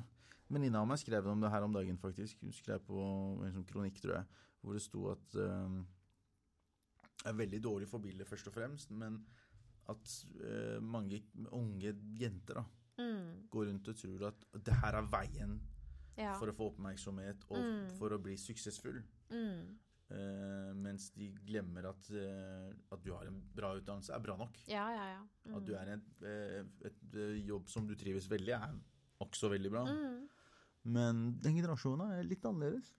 A: Venninna av meg skrev om det her om dagen, faktisk. Hun skrev på en sånn kronikk, tror jeg, hvor det sto at um, er veldig dårlig forbilde, først og fremst, men at uh, mange unge jenter da,
B: Mm,
A: går rundt og tror at det her er veien
B: ja.
A: for å få oppmerksomhet og
B: Mm.
A: for å bli suksessfull.
B: Mm,
A: Eh, mens de glemmer at, uh, at du har en bra utdannelse, er bra nok.
B: ja, ja, ja. Mm.
A: At du er i et, eh, et, jobb som du trives veldig, er også veldig bra.
B: mm.
A: Men den generasjonen er litt annerledes.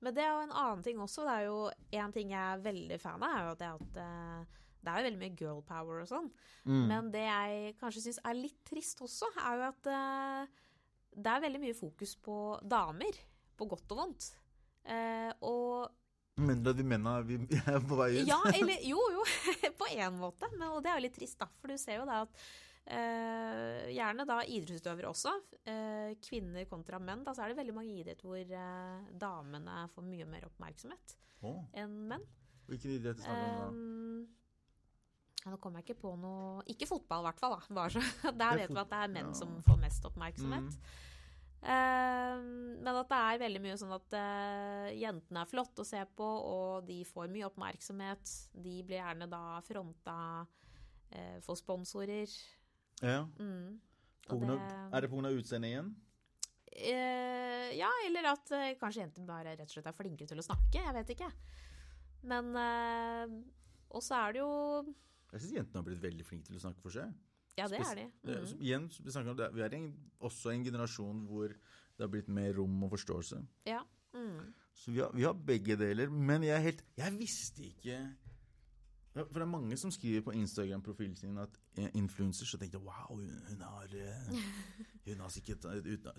B: Men det er jo en annen ting også. Det er jo En ting jeg er veldig fan av, er jo det at uh, det er jo veldig mye girl power og sånn.
A: Mm.
B: Men det jeg kanskje syns er litt trist også, er jo at det er veldig mye fokus på damer. På godt og vondt. Og
A: Mener du at vi mener, vi er på vei ut?
B: Ja, eller jo, jo, på én måte. Men, og det er jo litt trist, da. For du ser jo da at eh, gjerne da idrettsutøvere også, eh, kvinner kontra menn, da så er det veldig mange idretter hvor eh, damene får mye mer oppmerksomhet
A: oh.
B: enn menn.
A: hvilken idrett snakker du om
B: da? ja, nå kommer jeg ikke på noe Ikke fotball, i hvert fall. da. Bare så, der
A: er
B: vet vi at det er menn
A: ja.
B: som får mest oppmerksomhet.
A: Mm.
B: Um, men at det er veldig mye sånn at eh, jentene er flotte å se på, og de får mye oppmerksomhet. De blir gjerne da fronta uh, for sponsorer.
A: Ja.
B: Mm. Det-
A: Er det pga. utseendet igjen?
B: Uh, ja, eller at uh, kanskje jenter bare rett og slett er flinkere til å snakke. Jeg vet ikke. Men uh, Og så er det jo
A: Jeg syns jentene har blitt veldig flinke til å snakke for seg.
B: Ja, det er de. Mm.
A: som- igjen, vi, om det, vi er en, også en generasjon hvor det har blitt mer rom og forståelse.
B: Ja. Mm.
A: Så vi har, vi har begge deler. Men jeg helt Jeg visste ikke For det er mange som skriver på Instagram-profilen sin at influenser, influencers Så tenkte jeg wow, hun, hun har eh, Hun har sikkert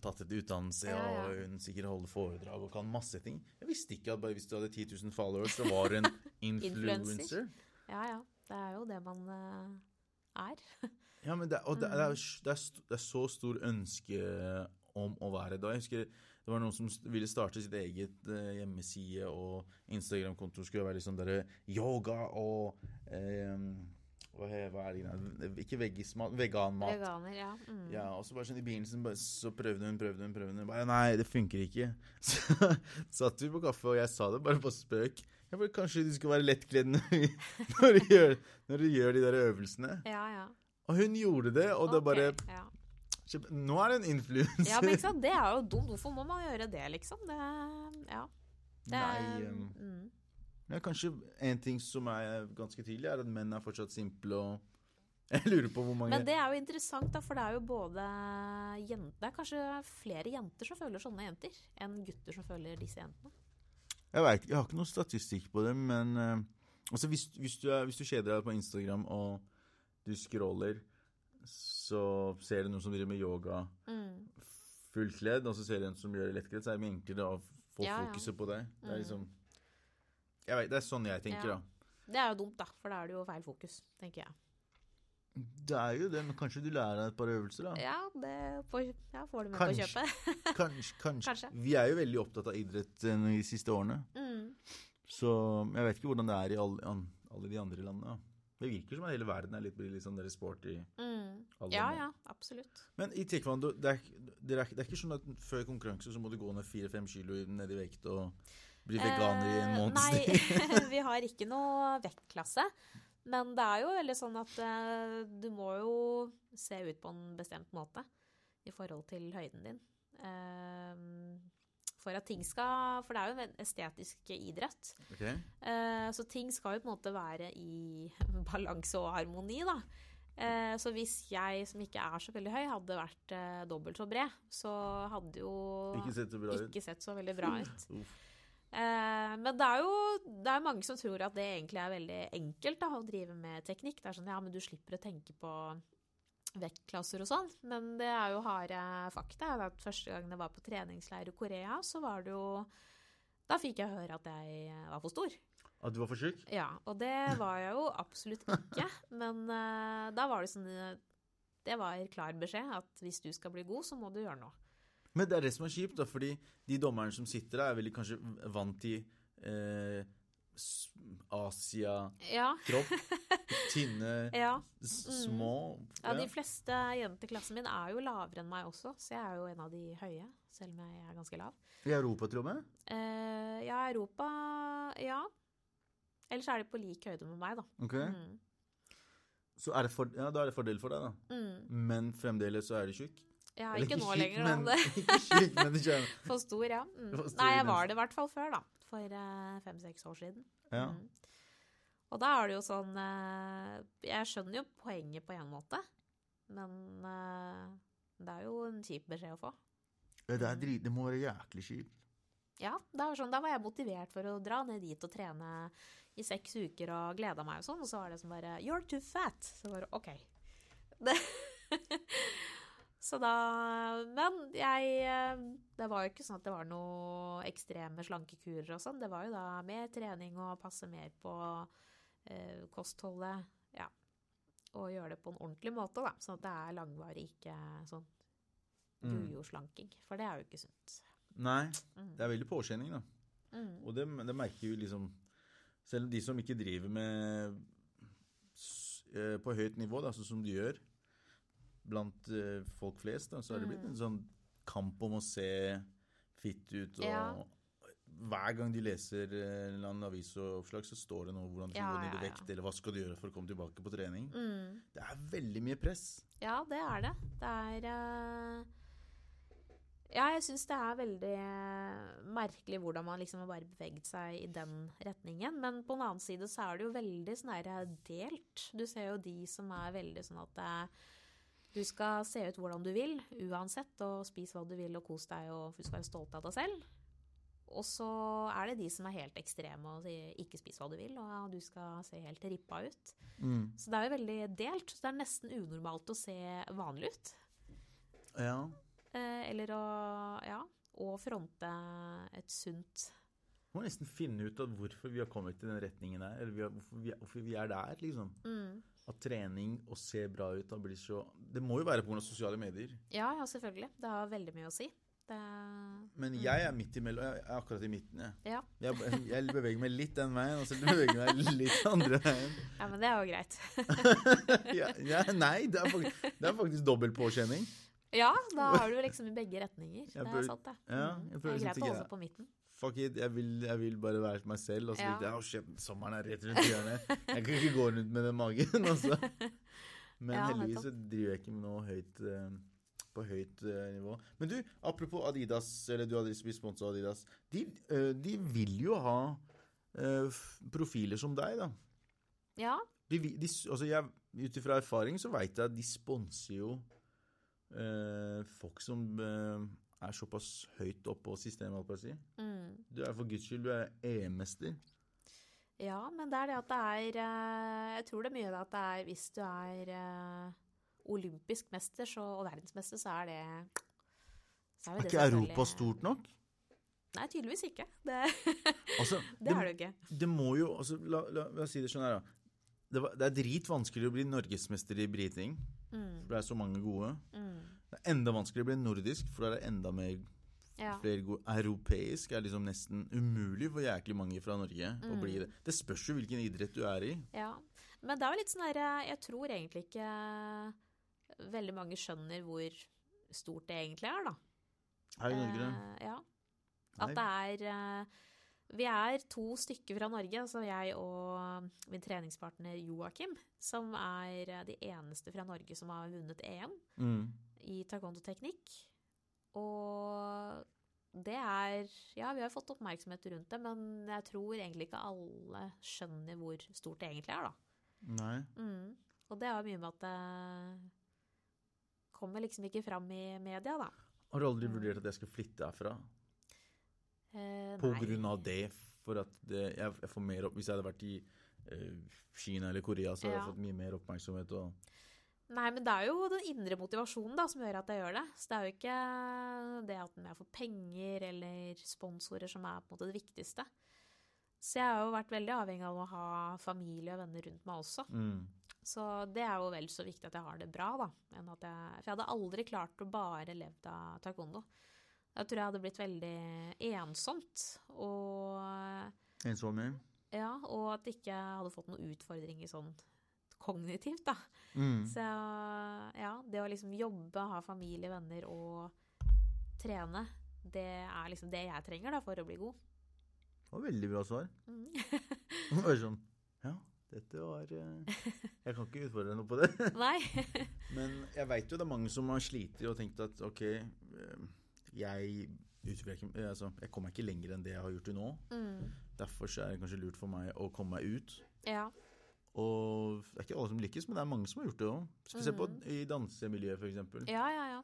A: tatt et utdannelse,
B: Ja, ja.
A: og hun sikkert holder foredrag og kan masse ting. Jeg visste ikke at bare hvis du hadde 10 000 followers, så var du en influencer.
B: Ja, ja. Det er jo det man eh, er.
A: Ja, men det, og det, det, er,
B: Mm.
A: det, er, det er så stor ønske om å være da. Jeg husker det var noen som ville starte sitt eget eh, hjemmeside, og Instagram-konto skulle være liksom der, yoga og eh, hva, er det greia Ikke veggismat, veganmat.
B: Veganer, ja. Mm.
A: Ja, og så bare sånn i begynnelsen bare, så prøvde hun, prøvde hun, prøvde hun. Bare, Nei, det funker ikke. Så satt vi på kaffe, og jeg sa det bare på spøk. Jeg bare, Kanskje du skal være lettkledd når, når, du gjør, når du gjør de der øvelsene.
B: ja, ja.
A: Og hun gjorde det, og det
B: Ok,
A: bare
B: ja.
A: Nå er det en influenser.
B: ja, men ikke sant? Det er jo dumt. Hvorfor må man gjøre det, liksom? Det, ja. Det,
A: Nei, um,
B: mm.
A: ja, kanskje en ting som er ganske tydelig, er at menn er fortsatt simple og Jeg lurer på hvor mange
B: Men det er jo interessant, da, for det er jo både jenter Det er kanskje flere jenter som føler sånne jenter, enn gutter som føler disse jentene.
A: Jeg vet jeg har ikke noe statistikk på det, men uh, altså hvis, hvis, du er, hvis du kjeder deg på Instagram og du scroller, så ser du noen som driver med yoga
B: Mm.
A: fullkledd, og så ser du en som gjør lettkledd, så er det mye enklere å få
B: Ja, ja.
A: fokuset på deg. Det er
B: Mm.
A: liksom jeg vet, Det er sånn jeg tenker,
B: Ja.
A: da.
B: Det er jo dumt, da, for da er det jo feil fokus, tenker jeg.
A: Det er jo det, men kanskje du lærer deg et par øvelser, da.
B: Ja, det får, ja, får du med
A: Kanskje.
B: på kjøpet.
A: Kanskje, kanskje.
B: Kanskje.
A: Vi er jo veldig opptatt av idrett eh, de siste årene.
B: Mm.
A: Så jeg vet ikke hvordan det er i alle, alle de andre landene. Det virker som at hele verden er litt, blir litt sånn der sporty.
B: Mm. Ja, ja, absolutt.
A: Men i taekwondo, det er, det, er, det er ikke sånn at før konkurranse så må du gå ned fire-fem kilo ned i vekt og bli veganer i en
B: Eh,
A: måneds
B: Nei, vi har ikke noe vektklasse. Men det er jo veldig sånn at eh, du må jo se ut på en bestemt måte i forhold til høyden din. Eh, for at ting skal For det er jo en estetisk idrett.
A: Okay.
B: Eh, så ting skal jo på en måte være i balanse og harmoni, da. Eh, så hvis jeg, som ikke er så veldig høy, hadde vært eh, dobbelt så bred, så hadde jo
A: Ikke sett så
B: ikke sett så veldig bra ut. Men det er jo det er mange som tror at det egentlig er veldig enkelt da, å drive med teknikk. Det er sånn, ja, men du slipper å tenke på vektklasser og sånn. Men det er jo harde fakta. At første gang jeg var på treningsleir i Korea, så var det jo Da fikk jeg høre at jeg var for stor.
A: At du var for tjukk?
B: Ja, og det var jeg jo absolutt ikke. Men uh, da var det sånn eh, Det var klar beskjed at hvis du skal bli god, så må du gjøre noe.
A: Men det er det som er kjipt, da, fordi de dommerne som sitter der, er veldig kanskje vant til eh, Asia-kropp.
B: Ja.
A: Tynne,
B: ja. Mm.
A: små.
B: Ja, de fleste jenter i klassen min er jo lavere enn meg også, så jeg er jo en av de høye, selv om jeg er ganske lav.
A: I Europa, tror jeg.
B: Eh, ja, Europa Ja. Ellers er de på lik høyde med meg, da.
A: Okay.
B: Mm.
A: Så er det for, ja, da er det fordel for deg, da.
B: Mm.
A: Men fremdeles så er du tjukk.
B: Ja,
A: ikke,
B: ikke nå lenger, da.
A: men- Ikke tjukk, men skjønner.
B: For stor, ja. Mm.
A: For stor
B: Nei, jeg var det i hvert fall før, da. For eh, fem-seks år siden.
A: Ja.
B: Mm. Og da er det jo sånn eh, Jeg skjønner jo poenget på en måte, men eh, det er jo en kjip beskjed å få.
A: Det, er drit, det må være jæklig kjipt.
B: Ja, sånn, da var jeg motivert for å dra ned dit og trene i seks uker og gleda meg og sånn, og så var det som bare You're too fat. Så bare OK. Det, så da Men jeg eh, Det var jo ikke sånn at det var noe ekstreme slankekurer og sånn. Det var jo da mer trening og passe mer på eh, kostholdet. Ja. Og gjøre det på en ordentlig måte, da. Sånn at det er langvarig, ikke sånn
A: Mm.
B: jojo-slanking. For det er jo ikke sunt.
A: Nei,
B: Mm.
A: det er veldig påkjenning, da.
B: Mm.
A: Og det, det merker jo liksom Selv de som ikke driver med eh, på høyt nivå, da, sånn som de gjør blant eh, folk flest, da, så har det blitt
B: Mm.
A: en sånn kamp om å se fit ut. Og
B: Ja.
A: hver gang de leser eh, en avisoppslag, så står det noe hvordan du skal gå ned i vekt, eller hva skal du gjøre for å komme tilbake på trening.
B: Mm.
A: Det er veldig mye press.
B: Ja, det er det. Det er uh... Ja, jeg syns det er veldig merkelig hvordan man liksom har bare beveget seg i den retningen. Men på en annen side så er det jo veldig sånn delt. Du ser jo de som er veldig sånn at eh, du skal se ut hvordan du vil uansett, og spise hva du vil og kos deg, og du skal være stolt av deg selv. Og så er det de som er helt ekstreme og sier 'ikke spis hva du vil', og du skal se helt rippa ut. Så det er jo veldig delt. Så det er nesten unormalt å se vanlig ut.
A: Ja.
B: Eh, eller å ja, og fronte et sunt
A: Må nesten finne ut av hvorfor vi har kommet i den retningen her, eller vi har, hvorfor, vi er, hvorfor vi er der, liksom.
B: mm.
A: At trening og se bra ut blitt så Det må jo være pga. sosiale medier.
B: Ja, ja, selvfølgelig. Det har veldig mye å si. Det,
A: Men jeg er midt imellom. Jeg er akkurat i midten, jeg.
B: ja.
A: Jeg, jeg beveger meg litt den veien, og så beveger jeg meg litt andre veien.
B: ja, men det er jo greit.
A: Ja, ja, nei, det er faktisk, det er faktisk dobbel påkjenning.
B: ja, da har du liksom i begge retninger. Det er sant, det.
A: ja,
B: Mm.
A: jeg
B: det er
A: liksom
B: greit å holde seg på midten.
A: Fuck it, jeg vil, jeg vil bare være meg selv. Og så tenkte jeg, oh shit, sommeren er rett rundt hjørnet. Jeg kan ikke gå rundt med den magen. Altså. Men
B: Ja,
A: heldigvis så driver jeg ikke med noe høyt eh, på høyt eh, nivå. Men du, apropos Adidas, eller du hadde blitt sponsa av Adidas. De, eh, de vil jo ha profiler som deg, da.
B: Ja,
A: De, de, altså jeg, Ut ifra erfaring så veit jeg at de sponser jo eh, folk som eh, er såpass høyt oppe på systemet, holdt på å si.
B: mm.
A: Du er for guds skyld, du er EM-mester.
B: ja, men det er det at det er eh, Jeg tror det er mye det at det er hvis du er eh, olympisk mester så, og verdensmester, så er det så
A: Er
B: det
A: ikke Europa stort nok?
B: Nei, tydeligvis ikke. Det,
A: Altså,
B: det er det jo ikke.
A: det må jo altså, la, la, la oss si det sånn her, da. Det, var, det er dritvanskelig å bli norgesmester i briting.
B: Mm,
A: for det er så mange gode.
B: mm,
A: Det er enda vanskeligere å bli nordisk, for da er det enda mer
B: ja.
A: Europeisk er liksom nesten umulig for jæklig mange fra Norge å
B: Mm.
A: bli det. Det spørs jo hvilken idrett du er i.
B: ja. Men det er jo litt sånn herre Jeg tror egentlig ikke veldig mange skjønner hvor stort det egentlig er, da.
A: Her i Norge.
B: Eh, ja. At det er eh, Vi er to stykker fra Norge, altså jeg og min treningspartner Joakim, som er eh, de eneste fra Norge som har vunnet EM
A: Mm.
B: i taekwondo-teknikk. Og det er Ja, vi har fått oppmerksomhet rundt det, men jeg tror egentlig ikke alle skjønner hvor stort det egentlig er, da.
A: Nei.
B: Mm. Og det har mye med at det kommer liksom ikke fram i media, da.
A: Har du aldri vurdert at jeg skal flytte herfra?
B: Eh,
A: På
B: nei.
A: grunn av det? For at det, jeg, får mer opp Hvis jeg hadde vært i eh, Kina eller Korea, så hadde
B: Ja.
A: jeg fått mye mer oppmerksomhet. Og,
B: Nei, men det er jo den indre motivasjonen da, som gjør at jeg gjør det. Så det er jo ikke det at jeg får penger eller sponsorer som er på en måte det viktigste. Så jeg har jo vært veldig avhengig av å ha familie og venner rundt meg også.
A: mm.
B: Så det er jo vel så viktig at jeg har det bra, da. Jeg, for jeg hadde aldri klart å bare levd av taekwondo. Jeg tror jeg hadde blitt veldig ensomt. Og
A: Ensomhet.
B: ja, og at jeg ikke hadde fått noen utfordringer sånn kognitivt, da.
A: Mm.
B: Så ja, det å liksom jobbe, ha familie, venner og trene, det er liksom det jeg trenger da for å bli god.
A: Det var veldig bra svar.
B: Mm.
A: Det var sånn Ja, dette var eh, Jeg kan ikke utfordre noe på det.
B: Nei.
A: Men jeg veit jo det er mange som har slitt og tenkt at OK, eh, jeg eh, Altså, jeg kommer ikke lenger enn det jeg har gjort til nå.
B: Mm.
A: Derfor så er det kanskje lurt for meg å komme meg ut.
B: Ja.
A: Og det er ikke alle som lykkes, men det er mange som har gjort det òg. Spesielt på, i dansemiljøet, f.eks.
B: ja, ja, ja.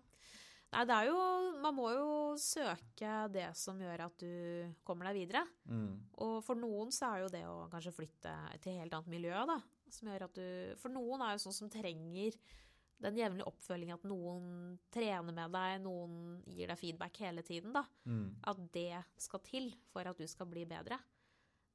B: Nei, det er jo Man må jo søke det som gjør at du kommer deg videre.
A: Mm.
B: Og for noen så er jo det å kanskje flytte til helt annet miljø, da. Som gjør at du For noen er jo sånn som trenger den jevnlige oppfølgingen, at noen trener med deg, noen gir deg feedback hele tiden, da.
A: Mm.
B: At det skal til for at du skal bli bedre.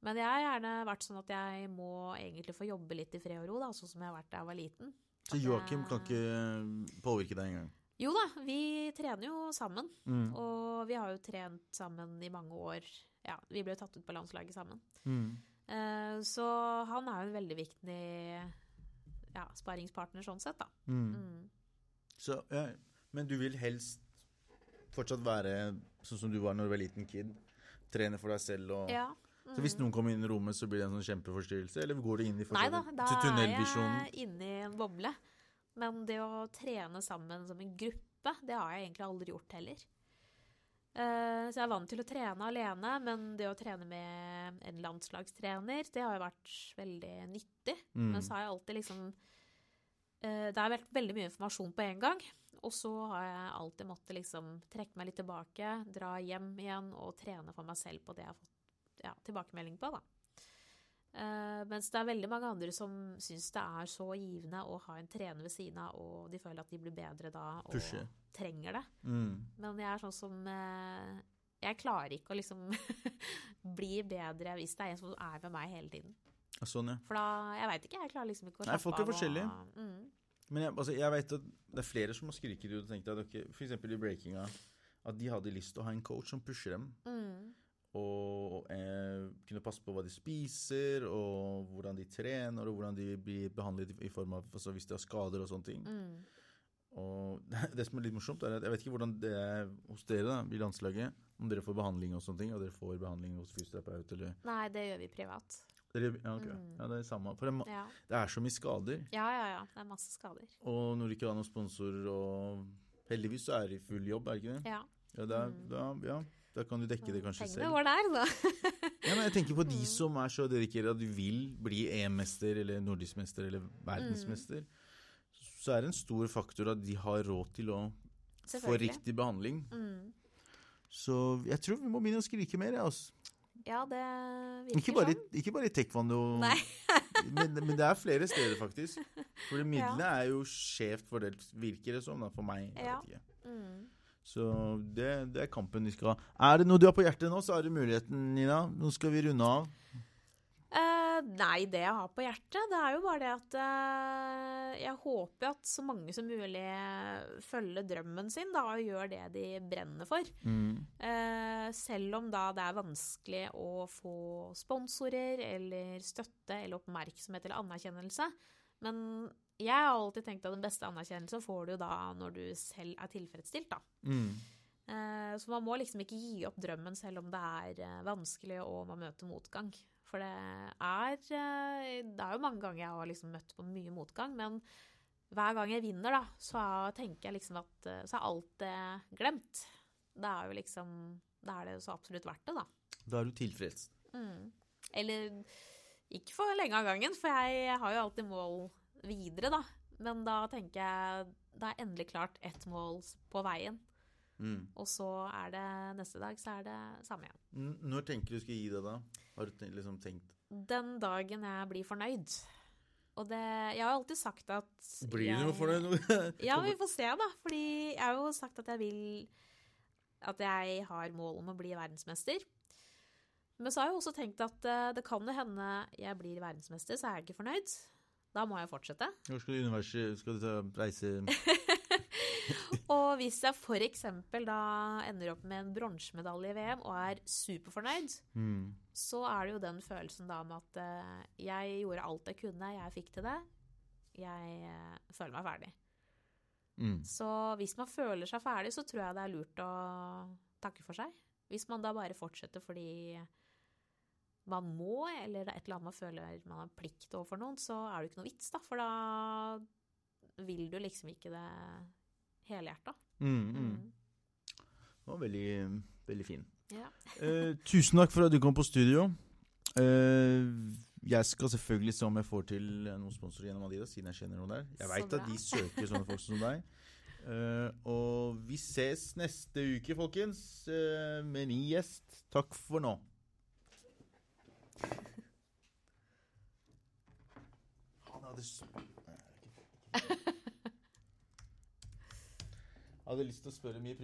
B: Men jeg har gjerne vært sånn at jeg må egentlig få jobbe litt i fred og ro, da, sånn som jeg har vært da jeg var liten.
A: Så Joakim kan ikke påvirke deg engang.
B: Jo da, vi trener jo sammen.
A: Mm.
B: Og vi har jo trent sammen i mange år. Ja, vi ble jo tatt ut på landslaget sammen.
A: Mm.
B: Eh, Så han er jo en veldig viktig ja, sparingspartner sånn sett, da.
A: Mm.
B: Mm.
A: Så, ja, men du vil helst fortsatt være sånn som du var når du var liten kid? Trene for deg selv og
B: Ja.
A: Så hvis noen kommer inn i rommet, så blir det en sånn kjempeforstyrrelse? Eller går du inn i
B: Nei da, da er jeg inne i en boble. Men det å trene sammen som en gruppe, det har jeg egentlig aldri gjort heller. Eh, Så jeg er vant til å trene alene, men det å trene med en landslagstrener, det har jo vært veldig nyttig.
A: Mm.
B: Men så har jeg alltid liksom eh, Det har vært veldig mye informasjon på en gang. Og så har jeg alltid måttet liksom trekke meg litt tilbake, dra hjem igjen og trene for meg selv på det jeg har fått ja, tilbakemelding på, da. Uh, mens det er veldig mange andre som syns det er så givende å ha en trener ved siden av, og de føler at de blir bedre da og
A: Pushe.
B: trenger det.
A: Mm.
B: Men jeg er sånn som uh, Jeg klarer ikke å liksom bli bedre hvis det er en som er med meg hele tiden.
A: Sånn, ja.
B: For da Jeg veit ikke, jeg klarer liksom ikke å
A: Nei,
B: slappe
A: folk er
B: forskjellige. og-. Mm,
A: Men jeg, altså, jeg vet at det er flere som har skriket ut og tenkt at dere, for eksempel i breakinga at de hadde lyst til å ha en coach som pusher dem.
B: mm,
A: Og eh, kunne passe på hva de spiser, og hvordan de trener, og hvordan de blir behandlet i, form av altså, hvis de har skader og sånne ting.
B: mm.
A: Og det som er litt morsomt, er at jeg vet ikke hvordan det er hos dere da, i landslaget. Om dere får behandling og sånne ting, og dere får behandling hos fysioterapeut eller
B: Nei, det gjør vi privat.
A: dere, ja, okay.
B: Mm.
A: ja, det er samme. For det,
B: Ja.
A: det er så mye skader.
B: ja, ja, ja. Det er masse skader.
A: Og når du ikke har noen sponsorer, og heldigvis så er det i full jobb, er det ikke det?
B: Ja.
A: Ja, det er,
B: Mm.
A: da, ja, da kan du dekke det kanskje
B: Pengene
A: selv.
B: går der, da.
A: Ja, men jeg tenker på de
B: Mm.
A: som er så dedikerte at du vil bli EM-mester eller nordisk mester eller verdensmester. Så er det en stor faktor at de har råd til å få riktig behandling.
B: Mm.
A: Så jeg tror vi må begynne å skrike mer. jeg, Altså.
B: Ja, det virker
A: Ikke, bare,
B: sånn.
A: ikke bare i taekwondo, men, men det er flere steder, faktisk. For midlene er jo skjevt fordelt, virker det som, da, for meg. Jeg
B: Ja.
A: vet ikke.
B: Mm.
A: Så det, det er kampen vi skal ha. Er det noe du har på hjertet nå, så har du muligheten, Nina. Nå skal vi runde av.
B: Uh, nei, det jeg har på hjertet, det er jo bare det at uh, jeg håper at så mange som mulig følger drømmen sin da, og gjør det de brenner for.
A: Mm.
B: Uh, selv om da det er vanskelig å få sponsorer eller støtte eller oppmerksomhet eller anerkjennelse. Men jeg har alltid tenkt at den beste anerkjennelsen får du da når du selv er tilfredsstilt, da.
A: Mm.
B: Eh, Så man må liksom ikke gi opp drømmen selv om det er eh, vanskelig og man møter motgang. For det er eh, Det er jo mange ganger jeg har liksom møtt på mye motgang, men hver gang jeg vinner, da, så tenker jeg liksom at Så er alt det glemt. Det er jo liksom Da er det så absolutt verdt det, da.
A: Da er du tilfreds.
B: Mm. Eller ikke for lenge av gangen, for jeg har jo alltid mål videre, da. Men da tenker jeg det er endelig klart ett mål på veien.
A: Mm.
B: Og så er det neste dag, så er det samme igjen.
A: Når tenker du skal gi det, da? Har du liksom tenkt
B: Den dagen jeg blir fornøyd. Og det Jeg har alltid sagt at
A: Blir
B: jeg,
A: du noe fornøyd?
B: Ja, vi får se, da. Fordi jeg har jo sagt at jeg vil At jeg har mål om å bli verdensmester. Men så har jeg også tenkt at eh, det kan hende jeg blir verdensmester, så er jeg ikke fornøyd. Da må jeg fortsette.
A: Hvor skal du universet? Skal du reise
B: Og hvis jeg f.eks. da ender opp med en bronsemedalje i VM og er superfornøyd,
A: mm.
B: så er det jo den følelsen da med at eh, jeg gjorde alt jeg kunne, jeg fikk til det. Jeg eh, føler meg ferdig.
A: Mm.
B: Så hvis man føler seg ferdig, så tror jeg det er lurt å takke for seg. Hvis man da bare fortsetter fordi man må, eller det er et eller annet man føler man har plikt overfor noen, så er det jo ikke noe vits, da. For da vil du liksom ikke det helhjerta.
A: Mm, mm.
B: Mm.
A: Det var veldig, veldig fin.
B: Ja.
A: Eh, tusen takk for at du kom på studio. Eh, jeg skal selvfølgelig se om jeg får til noen sponsorer gjennom Adidas, siden jeg kjenner noen der. Jeg veit at de søker sånne folk som deg. Eh, og vi ses neste uke, folkens, eh, med ny gjest. Takk for nå. Han hadde Jeg hadde lyst til å spørre mye